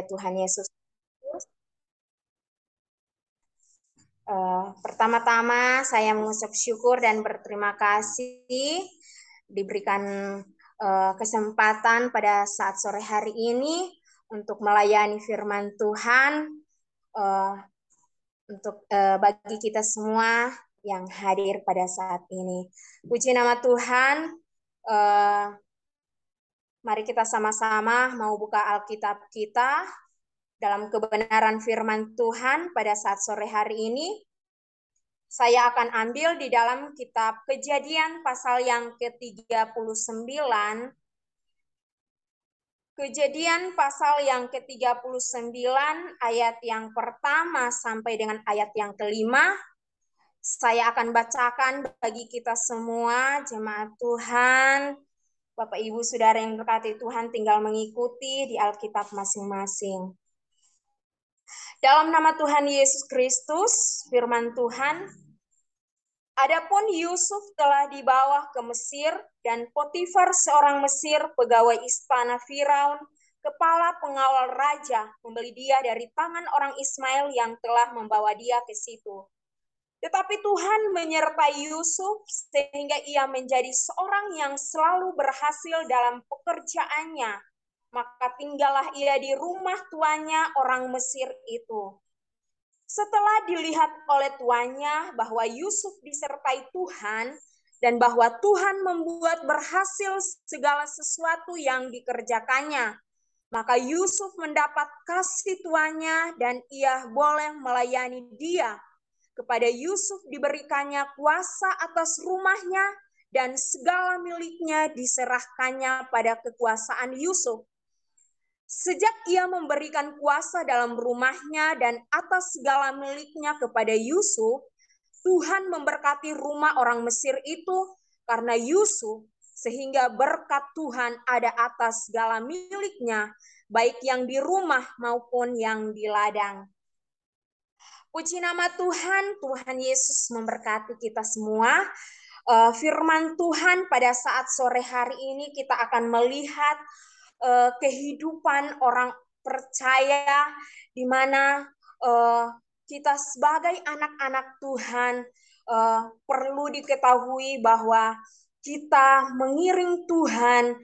oleh Tuhan Yesus. Uh, pertama-tama saya mengucap syukur dan berterima kasih diberikan uh, kesempatan pada saat sore hari ini untuk melayani firman Tuhan uh, untuk bagi kita semua yang hadir pada saat ini. Puji nama Tuhan. Uh, mari kita sama-sama mau buka Alkitab kita dalam kebenaran firman Tuhan pada saat sore hari ini. Saya akan ambil di dalam kitab Kejadian pasal yang ke-39. Kejadian pasal yang ke-39 ayat yang pertama sampai dengan ayat yang kelima. Saya akan bacakan bagi kita semua jemaat Tuhan. Bapak Ibu Saudara yang berkati Tuhan tinggal mengikuti di Alkitab masing-masing. Dalam nama Tuhan Yesus Kristus, firman Tuhan, Adapun Yusuf telah dibawa ke Mesir dan Potifar seorang Mesir pegawai istana Firaun, kepala pengawal raja, membeli dia dari tangan orang Ismail yang telah membawa dia ke situ. Tetapi Tuhan menyertai Yusuf sehingga ia menjadi seorang yang selalu berhasil dalam pekerjaannya maka tinggallah ia di rumah tuannya orang Mesir itu. Setelah dilihat oleh tuannya bahwa Yusuf disertai Tuhan dan bahwa Tuhan membuat berhasil segala sesuatu yang dikerjakannya, maka Yusuf mendapat kasih tuannya dan ia boleh melayani dia. Kepada Yusuf diberikannya kuasa atas rumahnya dan segala miliknya diserahkannya pada kekuasaan Yusuf. Sejak ia memberikan kuasa dalam rumahnya dan atas segala miliknya kepada Yusuf, Tuhan memberkati rumah orang Mesir itu karena Yusuf, sehingga berkat Tuhan ada atas segala miliknya, baik yang di rumah maupun yang di ladang. Puji nama Tuhan, Tuhan Yesus memberkati kita semua. Eh, firman Tuhan pada saat sore hari ini kita akan melihat uh, kehidupan orang percaya di mana uh, kita sebagai anak-anak Tuhan uh, perlu diketahui bahwa kita mengiring Tuhan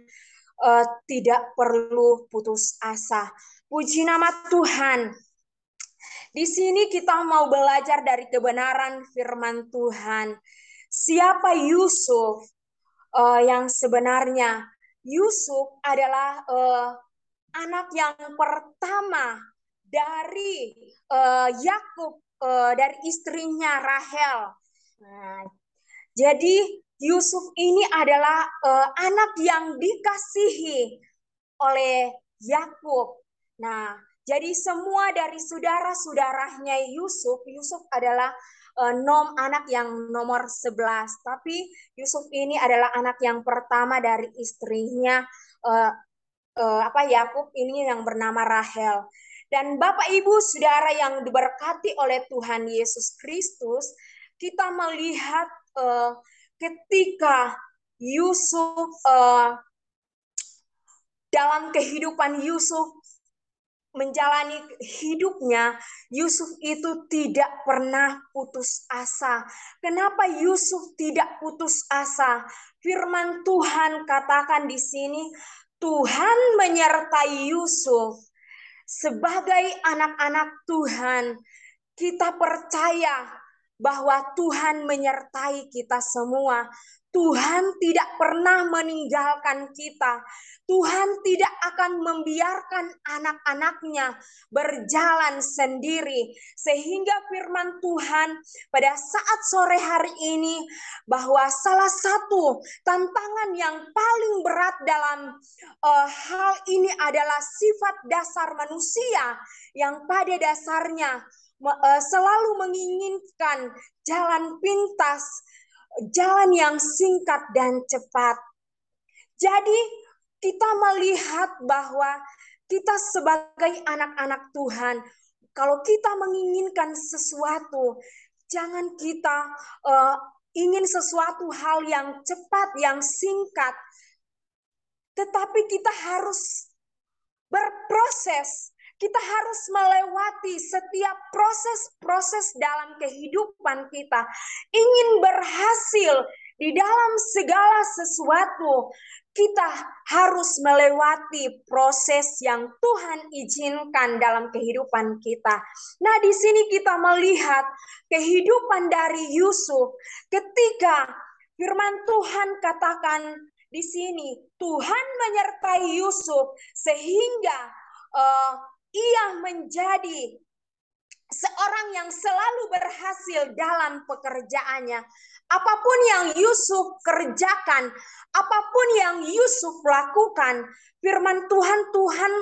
uh, tidak perlu putus asa. Puji nama Tuhan. Di sini kita mau belajar dari kebenaran firman Tuhan. Siapa Yusuf uh, yang sebenarnya? Yusuf adalah uh, anak yang pertama dari uh, Yakub uh, dari istrinya Rahel. Nah, jadi Yusuf ini adalah uh, anak yang dikasihi oleh Yakub. Nah, jadi semua dari saudara-saudaranya Yusuf, Yusuf adalah uh, nom anak yang nomor 11. Tapi Yusuf ini adalah anak yang pertama dari istrinya uh, uh, apa Yakub ini yang bernama Rahel. Dan Bapak Ibu Saudara yang diberkati oleh Tuhan Yesus Kristus, kita melihat ketika Yusuf dalam kehidupan Yusuf menjalani hidupnya, Yusuf itu tidak pernah putus asa. Kenapa Yusuf tidak putus asa? Firman Tuhan katakan di sini, Tuhan menyertai Yusuf sebagai anak-anak Tuhan. Kita percaya bahwa Tuhan menyertai kita semua. Tuhan tidak pernah meninggalkan kita. Tuhan tidak akan membiarkan anak-anaknya berjalan sendiri. Sehingga firman Tuhan pada saat sore hari ini bahwa salah satu tantangan yang paling berat dalam uh, hal ini adalah sifat dasar manusia yang pada dasarnya uh, selalu menginginkan jalan pintas, jalan yang singkat dan cepat. Jadi kita melihat bahwa kita sebagai anak-anak Tuhan, kalau kita menginginkan sesuatu, jangan kita uh, ingin sesuatu hal yang cepat, yang singkat, tetapi kita harus berproses Kita harus melewati setiap proses-proses dalam kehidupan kita. Ingin berhasil di dalam segala sesuatu, kita harus melewati proses yang Tuhan izinkan dalam kehidupan kita. Nah, di sini kita melihat kehidupan dari Yusuf ketika firman Tuhan katakan di sini Tuhan menyertai Yusuf sehingga uh, ia menjadi seorang yang selalu berhasil dalam pekerjaannya. Apa pun yang Yusuf kerjakan, apa pun yang Yusuf lakukan, firman Tuhan Tuhan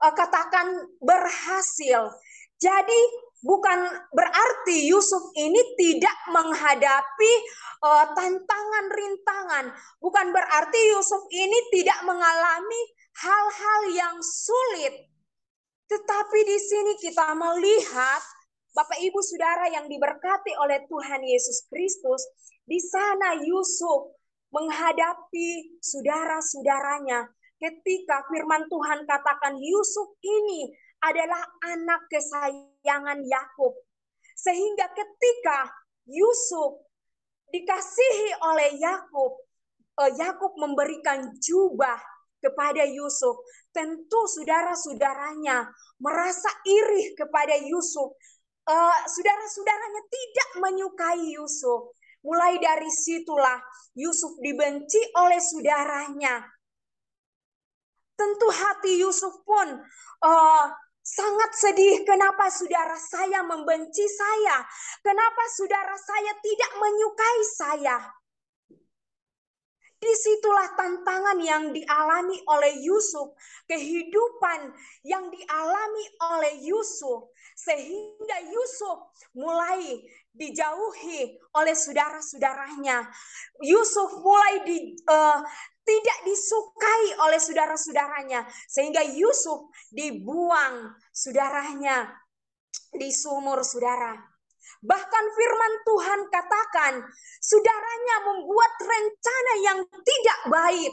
uh, katakan berhasil. Jadi bukan berarti Yusuf ini tidak menghadapi uh, tantangan rintangan, bukan berarti Yusuf ini tidak mengalami hal-hal yang sulit. Tetapi di sini kita melihat Bapak Ibu Saudara yang diberkati oleh Tuhan Yesus Kristus, di sana Yusuf menghadapi saudara-saudaranya ketika firman Tuhan katakan Yusuf ini adalah anak kesayangan Yakub. Sehingga ketika Yusuf dikasihi oleh Yakub, eh, Yakub memberikan jubah kepada Yusuf. Tentu saudara-saudaranya merasa iri kepada Yusuf. Uh, saudara-saudaranya tidak menyukai Yusuf. Mulai dari situlah Yusuf dibenci oleh saudaranya. Tentu hati Yusuf pun uh, sangat sedih. Kenapa saudara saya membenci saya? Kenapa saudara saya tidak menyukai saya? Di situlah tantangan yang dialami oleh Yusuf, kehidupan yang dialami oleh Yusuf, sehingga Yusuf mulai dijauhi oleh saudara-saudaranya. Yusuf mulai di, uh, tidak disukai oleh saudara-saudaranya, sehingga Yusuf dibuang saudaranya di sumur saudara. Bahkan firman Tuhan katakan, saudaranya membuat rencana yang tidak baik.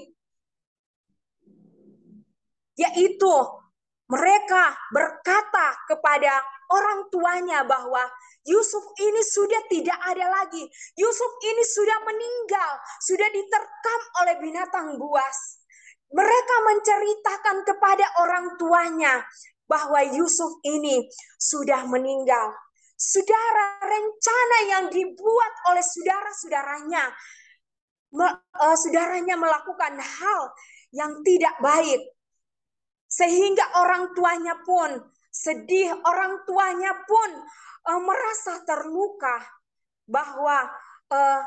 Yaitu mereka berkata kepada orang tuanya bahwa Yusuf ini sudah tidak ada lagi. Yusuf ini sudah meninggal, sudah diterkam oleh binatang buas. Mereka menceritakan kepada orang tuanya bahwa Yusuf ini sudah meninggal. Saudara, rencana yang dibuat oleh saudara-saudaranya, uh, saudaranya melakukan hal yang tidak baik, sehingga orang tuanya pun sedih, orang tuanya pun uh, merasa terluka bahwa uh,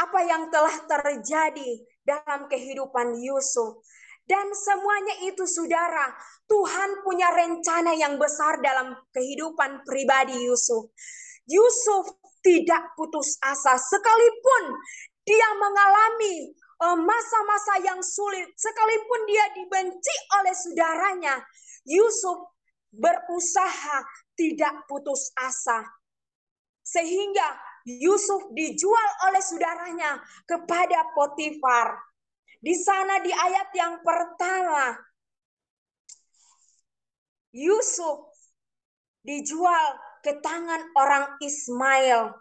apa yang telah terjadi dalam kehidupan Yusuf. Dan semuanya itu saudara, Tuhan punya rencana yang besar dalam kehidupan pribadi Yusuf. Yusuf tidak putus asa sekalipun dia mengalami eh, masa-masa yang sulit, sekalipun dia dibenci oleh saudaranya, Yusuf berusaha tidak putus asa. Sehingga Yusuf dijual oleh saudaranya kepada Potifar. Di sana di ayat yang pertama, Yusuf dijual ke tangan orang Ismail.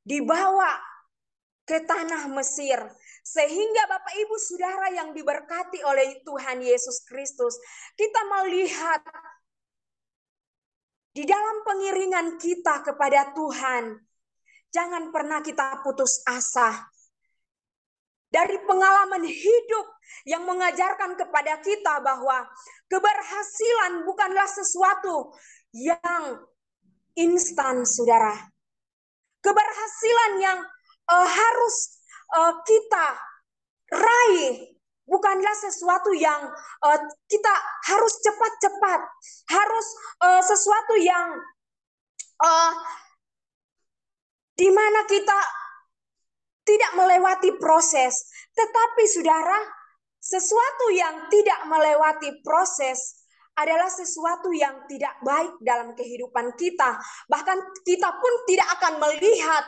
Dibawa ke tanah Mesir. Sehingga Bapak Ibu Saudara yang diberkati oleh Tuhan Yesus Kristus, kita melihat di dalam pengiringan kita kepada Tuhan, jangan pernah kita putus asa dari pengalaman hidup yang mengajarkan kepada kita bahwa keberhasilan bukanlah sesuatu yang instan, saudara. Keberhasilan yang uh, harus uh, kita raih bukanlah sesuatu yang uh, kita harus cepat-cepat, harus uh, sesuatu yang uh, di mana kita tidak melewati proses. Tetapi saudara, sesuatu yang tidak melewati proses adalah sesuatu yang tidak baik dalam kehidupan kita. Bahkan kita pun tidak akan melihat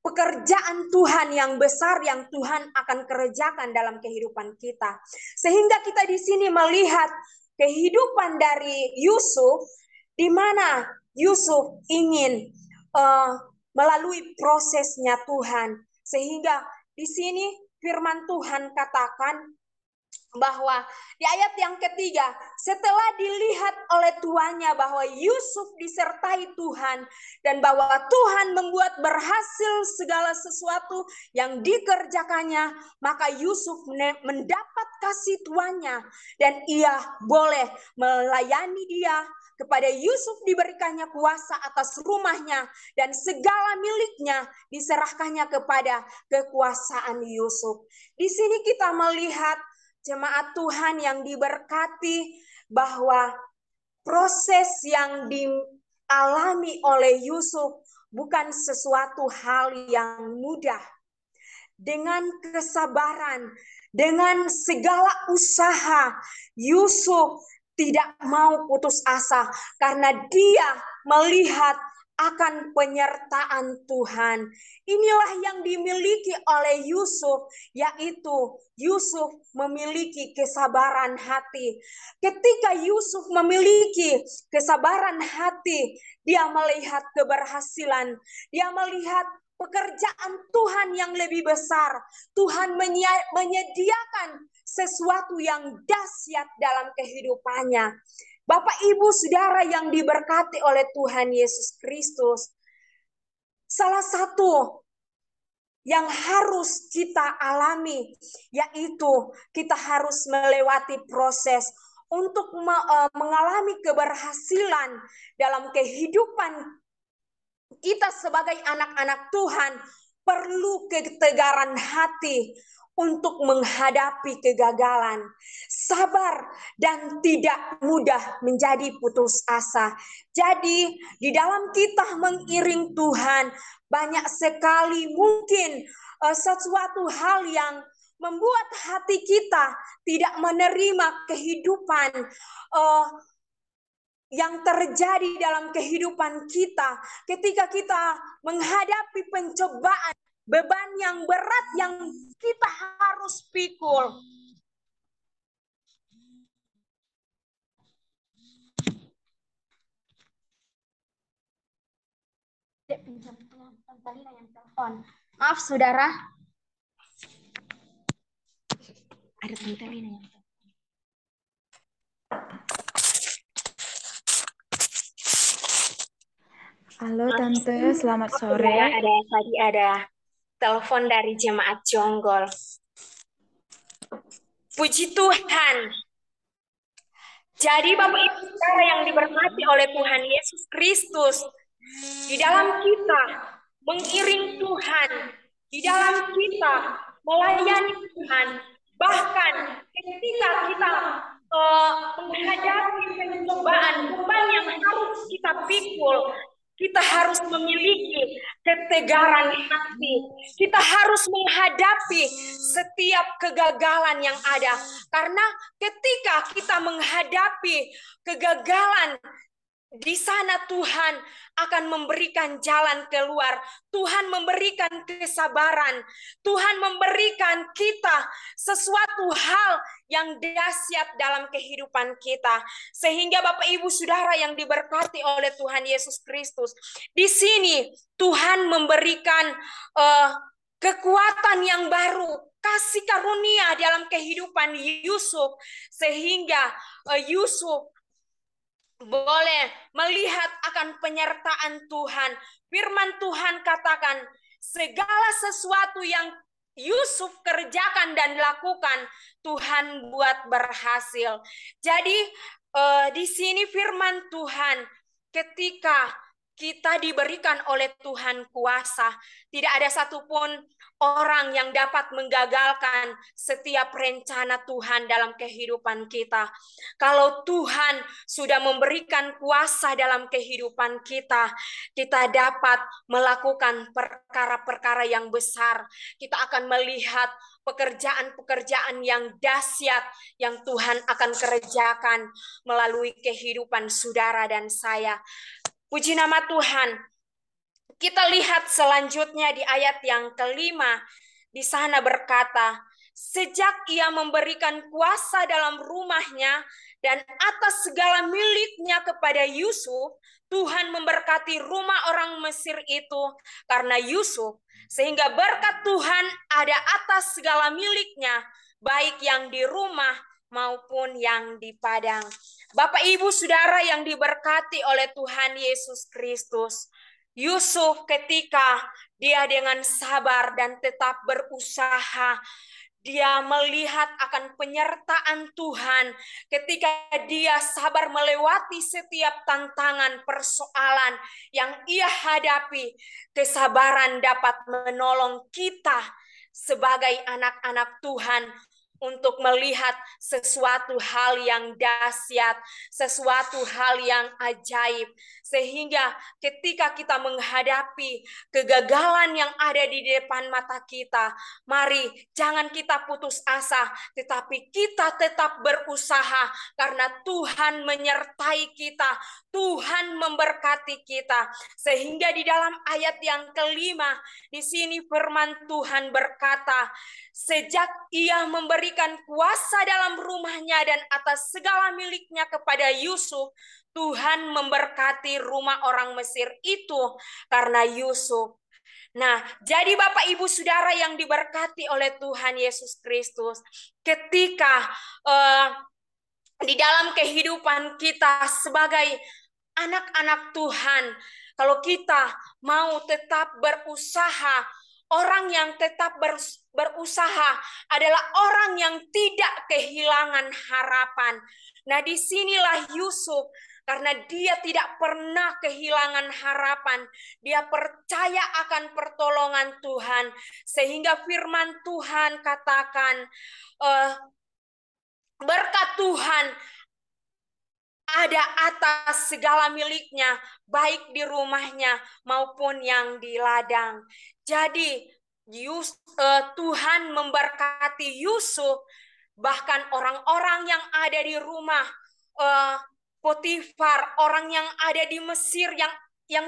pekerjaan Tuhan yang besar yang Tuhan akan kerjakan dalam kehidupan kita. Sehingga kita di sini melihat kehidupan dari Yusuf, di mana Yusuf ingin uh, melalui prosesnya Tuhan, sehingga di sini firman Tuhan katakan bahwa di ayat yang ketiga, setelah dilihat oleh tuannya bahwa Yusuf disertai Tuhan dan bahwa Tuhan membuat berhasil segala sesuatu yang dikerjakannya, maka Yusuf mendapat kasih tuannya dan ia boleh melayani dia. Kepada Yusuf diberikannya kuasa atas rumahnya dan segala miliknya diserahkannya kepada kekuasaan Yusuf. Di sini kita melihat jemaat Tuhan yang diberkati bahwa proses yang dialami oleh Yusuf bukan sesuatu hal yang mudah. Dengan kesabaran, dengan segala usaha, Yusuf tidak mau putus asa karena dia melihat akan penyertaan Tuhan. Inilah yang dimiliki oleh Yusuf, yaitu Yusuf memiliki kesabaran hati. Ketika Yusuf memiliki kesabaran hati, dia melihat keberhasilan, dia melihat pekerjaan Tuhan yang lebih besar. Tuhan menyediakan sesuatu yang dahsyat dalam kehidupannya. Bapak, ibu, saudara yang diberkati oleh Tuhan Yesus Kristus, salah satu yang harus kita alami, yaitu kita harus melewati proses untuk e, mengalami keberhasilan dalam kehidupan kita sebagai anak-anak Tuhan. Perlu ketegaran hati untuk menghadapi kegagalan, sabar dan tidak mudah menjadi putus asa. Jadi, di dalam kita mengiring Tuhan, banyak sekali mungkin uh, sesuatu hal yang membuat hati kita tidak menerima kehidupan uh, yang terjadi dalam kehidupan kita ketika kita menghadapi pencobaan beban yang berat yang kita harus pikul. Maaf saudara. Ada Tantelina yang Halo Tante, selamat sore. Ada tadi ada telepon dari jemaat Jonggol. Puji Tuhan. Jadi Bapak Ibu Saudara yang diberkati oleh Tuhan Yesus Kristus, di dalam kita mengiring Tuhan, di dalam kita melayani Tuhan, bahkan ketika kita uh, menghadapi pencobaan, beban yang harus kita pikul, kita harus memiliki ketegaran hati. Kita harus menghadapi setiap kegagalan yang ada. Karena ketika kita menghadapi kegagalan di sana Tuhan akan memberikan jalan keluar. Tuhan memberikan kesabaran. Tuhan memberikan kita sesuatu hal yang dahsyat dalam kehidupan kita. Sehingga Bapak Ibu Saudara yang diberkati oleh Tuhan Yesus Kristus. Di sini Tuhan memberikan uh, kekuatan yang baru, kasih karunia dalam kehidupan Yusuf sehingga uh, Yusuf boleh melihat akan penyertaan Tuhan. Firman Tuhan katakan, segala sesuatu yang Yusuf kerjakan dan lakukan, Tuhan buat berhasil. Jadi uh, di sini firman Tuhan, ketika kita diberikan oleh Tuhan kuasa. Tidak ada satupun orang yang dapat menggagalkan setiap rencana Tuhan dalam kehidupan kita. Kalau Tuhan sudah memberikan kuasa dalam kehidupan kita, kita dapat melakukan perkara-perkara yang besar. Kita akan melihat pekerjaan-pekerjaan yang dahsyat yang Tuhan akan kerjakan melalui kehidupan saudara dan saya. Puji nama Tuhan. Kita lihat selanjutnya di ayat yang kelima. Di sana berkata, sejak ia memberikan kuasa dalam rumahnya dan atas segala miliknya kepada Yusuf, Tuhan memberkati rumah orang Mesir itu karena Yusuf, sehingga berkat Tuhan ada atas segala miliknya, baik yang di rumah maupun yang di padang. Bapak, ibu, saudara yang diberkati oleh Tuhan Yesus Kristus, Yusuf ketika dia dengan sabar dan tetap berusaha dia melihat akan penyertaan Tuhan ketika dia sabar melewati setiap tantangan persoalan yang ia hadapi. Kesabaran dapat menolong kita sebagai anak-anak Tuhan untuk melihat sesuatu hal yang dahsyat, sesuatu hal yang ajaib, sehingga ketika kita menghadapi kegagalan yang ada di depan mata kita, mari jangan kita putus asa, tetapi kita tetap berusaha karena Tuhan menyertai kita, Tuhan memberkati kita, sehingga di dalam ayat yang kelima di sini firman Tuhan berkata, sejak ia memberikan kuasa dalam rumahnya dan atas segala miliknya kepada Yusuf, Tuhan memberkati rumah orang Mesir itu karena Yusuf. Nah, jadi Bapak Ibu Saudara yang diberkati oleh Tuhan Yesus Kristus, ketika uh, di dalam kehidupan kita sebagai anak-anak Tuhan, kalau kita mau tetap berusaha Orang yang tetap berusaha adalah orang yang tidak kehilangan harapan. Nah, di sinilah Yusuf karena dia tidak pernah kehilangan harapan. Dia percaya akan pertolongan Tuhan, sehingga firman Tuhan katakan, uh, berkat Tuhan ada atas segala miliknya, baik di rumahnya maupun yang di ladang. Jadi Yus, uh, Tuhan memberkati Yusuf, bahkan orang-orang yang ada di rumah uh, Potifar, orang yang ada di Mesir yang yang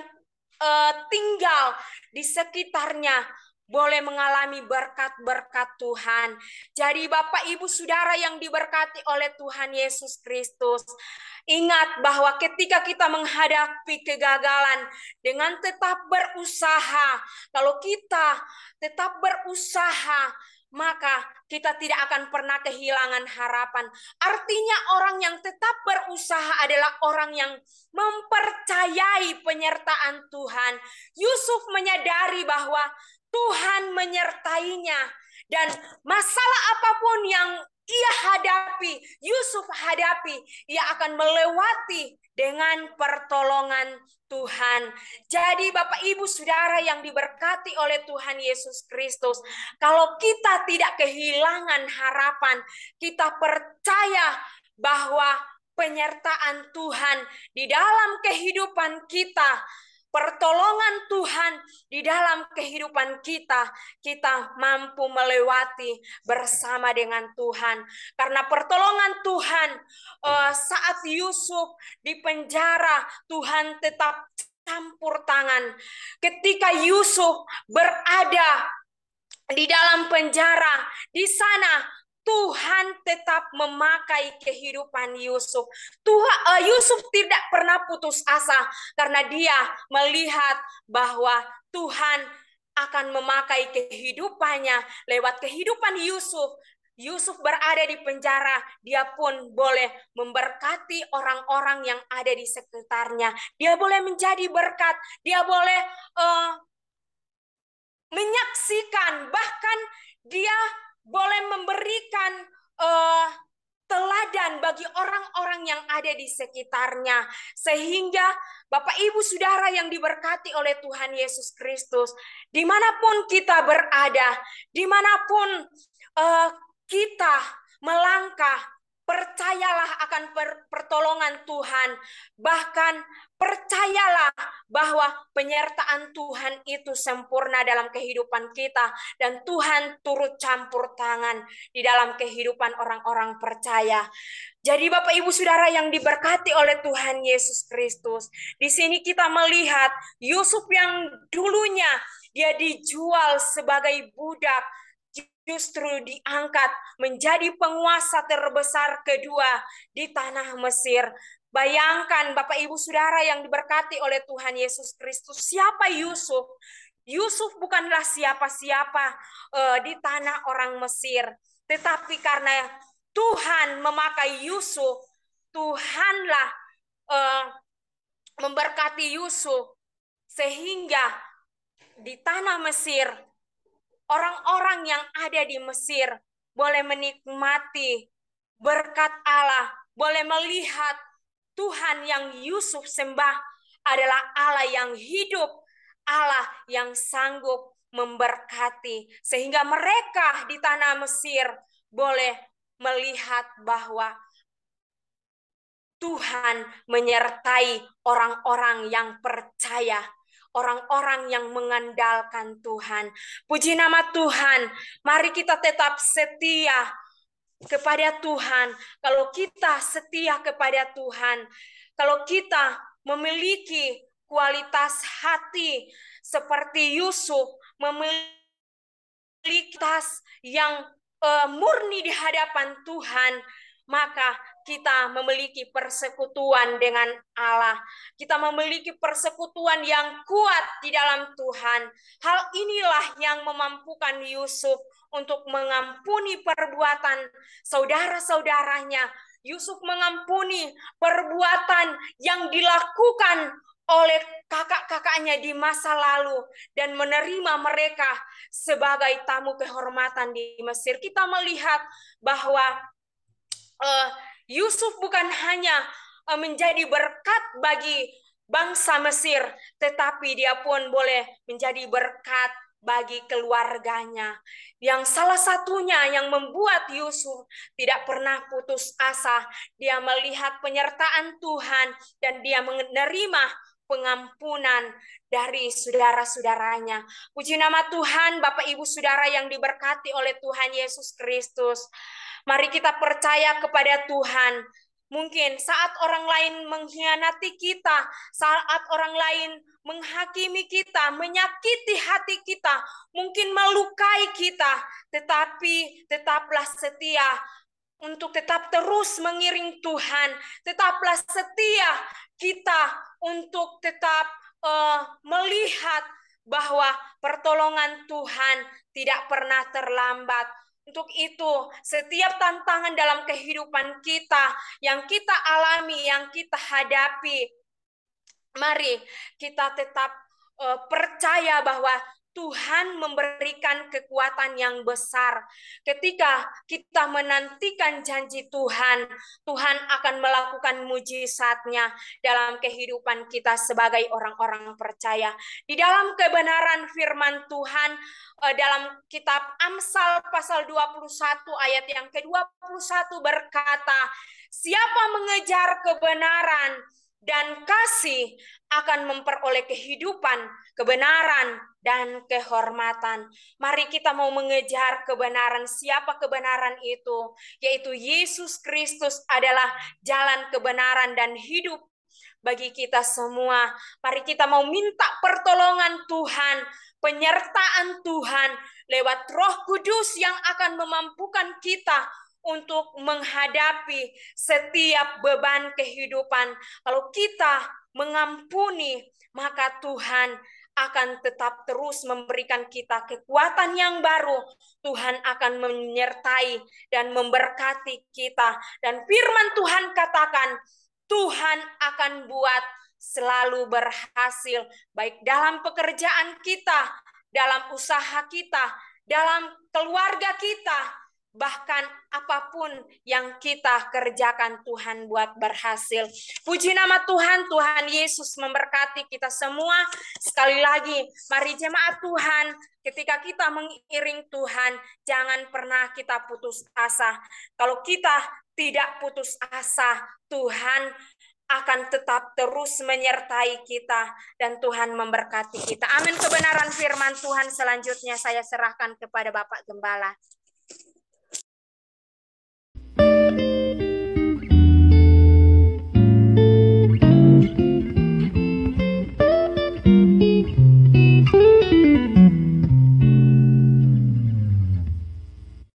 uh, tinggal di sekitarnya boleh mengalami berkat-berkat Tuhan. Jadi Bapak Ibu Saudara yang diberkati oleh Tuhan Yesus Kristus, Ingat bahwa ketika kita menghadapi kegagalan dengan tetap berusaha, kalau kita tetap berusaha, maka kita tidak akan pernah kehilangan harapan. Artinya, orang yang tetap berusaha adalah orang yang mempercayai penyertaan Tuhan. Yusuf menyadari bahwa Tuhan menyertainya, dan masalah apa pun yang ia hadapi, Yusuf hadapi, ia akan melewati dengan pertolongan Tuhan. Jadi Bapak Ibu Saudara yang diberkati oleh Tuhan Yesus Kristus, kalau kita tidak kehilangan harapan, kita percaya bahwa penyertaan Tuhan di dalam kehidupan kita pertolongan Tuhan di dalam kehidupan kita, kita mampu melewati bersama dengan Tuhan. Karena pertolongan Tuhan uh, saat Yusuf di penjara, Tuhan tetap campur tangan. Ketika Yusuf berada di dalam penjara, di sana Tuhan tetap memakai kehidupan Yusuf. Tuhan uh, Yusuf tidak pernah putus asa karena dia melihat bahwa Tuhan akan memakai kehidupannya lewat kehidupan Yusuf. Yusuf berada di penjara, dia pun boleh memberkati orang-orang yang ada di sekitarnya. Dia boleh menjadi berkat, dia boleh uh, menyaksikan, bahkan dia boleh memberikan uh, teladan bagi orang-orang yang ada di sekitarnya. Sehingga Bapak Ibu Saudara yang diberkati oleh Tuhan Yesus Kristus, di mana pun kita berada, di mana pun uh, kita melangkah, percayalah akan pertolongan Tuhan. Bahkan percayalah bahwa penyertaan Tuhan itu sempurna dalam kehidupan kita dan Tuhan turut campur tangan di dalam kehidupan orang-orang percaya. Jadi Bapak Ibu Saudara yang diberkati oleh Tuhan Yesus Kristus, di sini kita melihat Yusuf yang dulunya dia dijual sebagai budak justru diangkat menjadi penguasa terbesar kedua di tanah Mesir. Bayangkan Bapak Ibu Saudara yang diberkati oleh Tuhan Yesus Kristus, siapa Yusuf? Yusuf bukanlah siapa-siapa uh, di tanah orang Mesir, tetapi karena Tuhan memakai Yusuf, Tuhanlah uh, memberkati Yusuf sehingga di tanah Mesir orang-orang yang ada di Mesir boleh menikmati berkat Allah, boleh melihat Tuhan yang Yusuf sembah adalah Allah yang hidup, Allah yang sanggup memberkati. Sehingga mereka di tanah Mesir boleh melihat bahwa Tuhan menyertai orang-orang yang percaya, orang-orang yang mengandalkan Tuhan. Puji nama Tuhan, mari kita tetap setia kepada Tuhan. Kalau kita setia kepada Tuhan, kalau kita memiliki kualitas hati seperti Yusuf memiliki kualitas yang uh, murni di hadapan Tuhan, maka kita memiliki persekutuan dengan Allah. Kita memiliki persekutuan yang kuat di dalam Tuhan. Hal inilah yang memampukan Yusuf untuk mengampuni perbuatan saudara-saudaranya. Yusuf mengampuni perbuatan yang dilakukan oleh kakak-kakaknya di masa lalu dan menerima mereka sebagai tamu kehormatan di Mesir. Kita melihat bahwa uh, Yusuf bukan hanya uh, menjadi berkat bagi bangsa Mesir, tetapi dia pun boleh menjadi berkat bagi keluarganya. Yang salah satunya yang membuat Yusuf tidak pernah putus asa, dia melihat penyertaan Tuhan dan dia menerima pengampunan dari saudara-saudaranya. Puji nama Tuhan, Bapak Ibu Saudara yang diberkati oleh Tuhan Yesus Kristus. Mari kita percaya kepada Tuhan. Mungkin saat orang lain mengkhianati kita, saat orang lain menghakimi kita, menyakiti hati kita, mungkin melukai kita, tetapi tetaplah setia untuk tetap terus mengiring Tuhan, tetaplah setia kita untuk tetap uh, melihat bahwa pertolongan Tuhan tidak pernah terlambat. Untuk itu, setiap tantangan dalam kehidupan kita yang kita alami, yang kita hadapi, mari kita tetap uh, percaya bahwa Tuhan memberikan kekuatan yang besar. Ketika kita menantikan janji Tuhan, Tuhan akan melakukan mujizatnya dalam kehidupan kita sebagai orang-orang percaya. Di dalam kebenaran firman Tuhan, eh, dalam kitab Amsal pasal 21 ayat yang ke-21 berkata, Siapa mengejar kebenaran, dan kasih akan memperoleh kehidupan, kebenaran, dan kehormatan. Mari kita mau mengejar kebenaran. Siapa kebenaran itu? Yaitu Yesus Kristus adalah jalan kebenaran dan hidup bagi kita semua. Mari kita mau minta pertolongan Tuhan, penyertaan Tuhan lewat Roh Kudus yang akan memampukan kita untuk menghadapi setiap beban kehidupan. Kalau kita mengampuni, maka Tuhan akan tetap terus memberikan kita kekuatan yang baru. Tuhan akan menyertai dan memberkati kita. Dan firman Tuhan katakan, Tuhan akan buat selalu berhasil, baik dalam pekerjaan kita, dalam usaha kita, dalam keluarga kita, bahkan apa pun yang kita kerjakan Tuhan buat berhasil. Puji nama Tuhan, Tuhan Yesus memberkati kita semua. Sekali lagi, mari jemaat Tuhan, ketika kita mengiring Tuhan, jangan pernah kita putus asa. Kalau kita tidak putus asa, Tuhan akan tetap terus menyertai kita dan Tuhan memberkati kita. Amin kebenaran firman Tuhan selanjutnya saya serahkan kepada Bapak Gembala.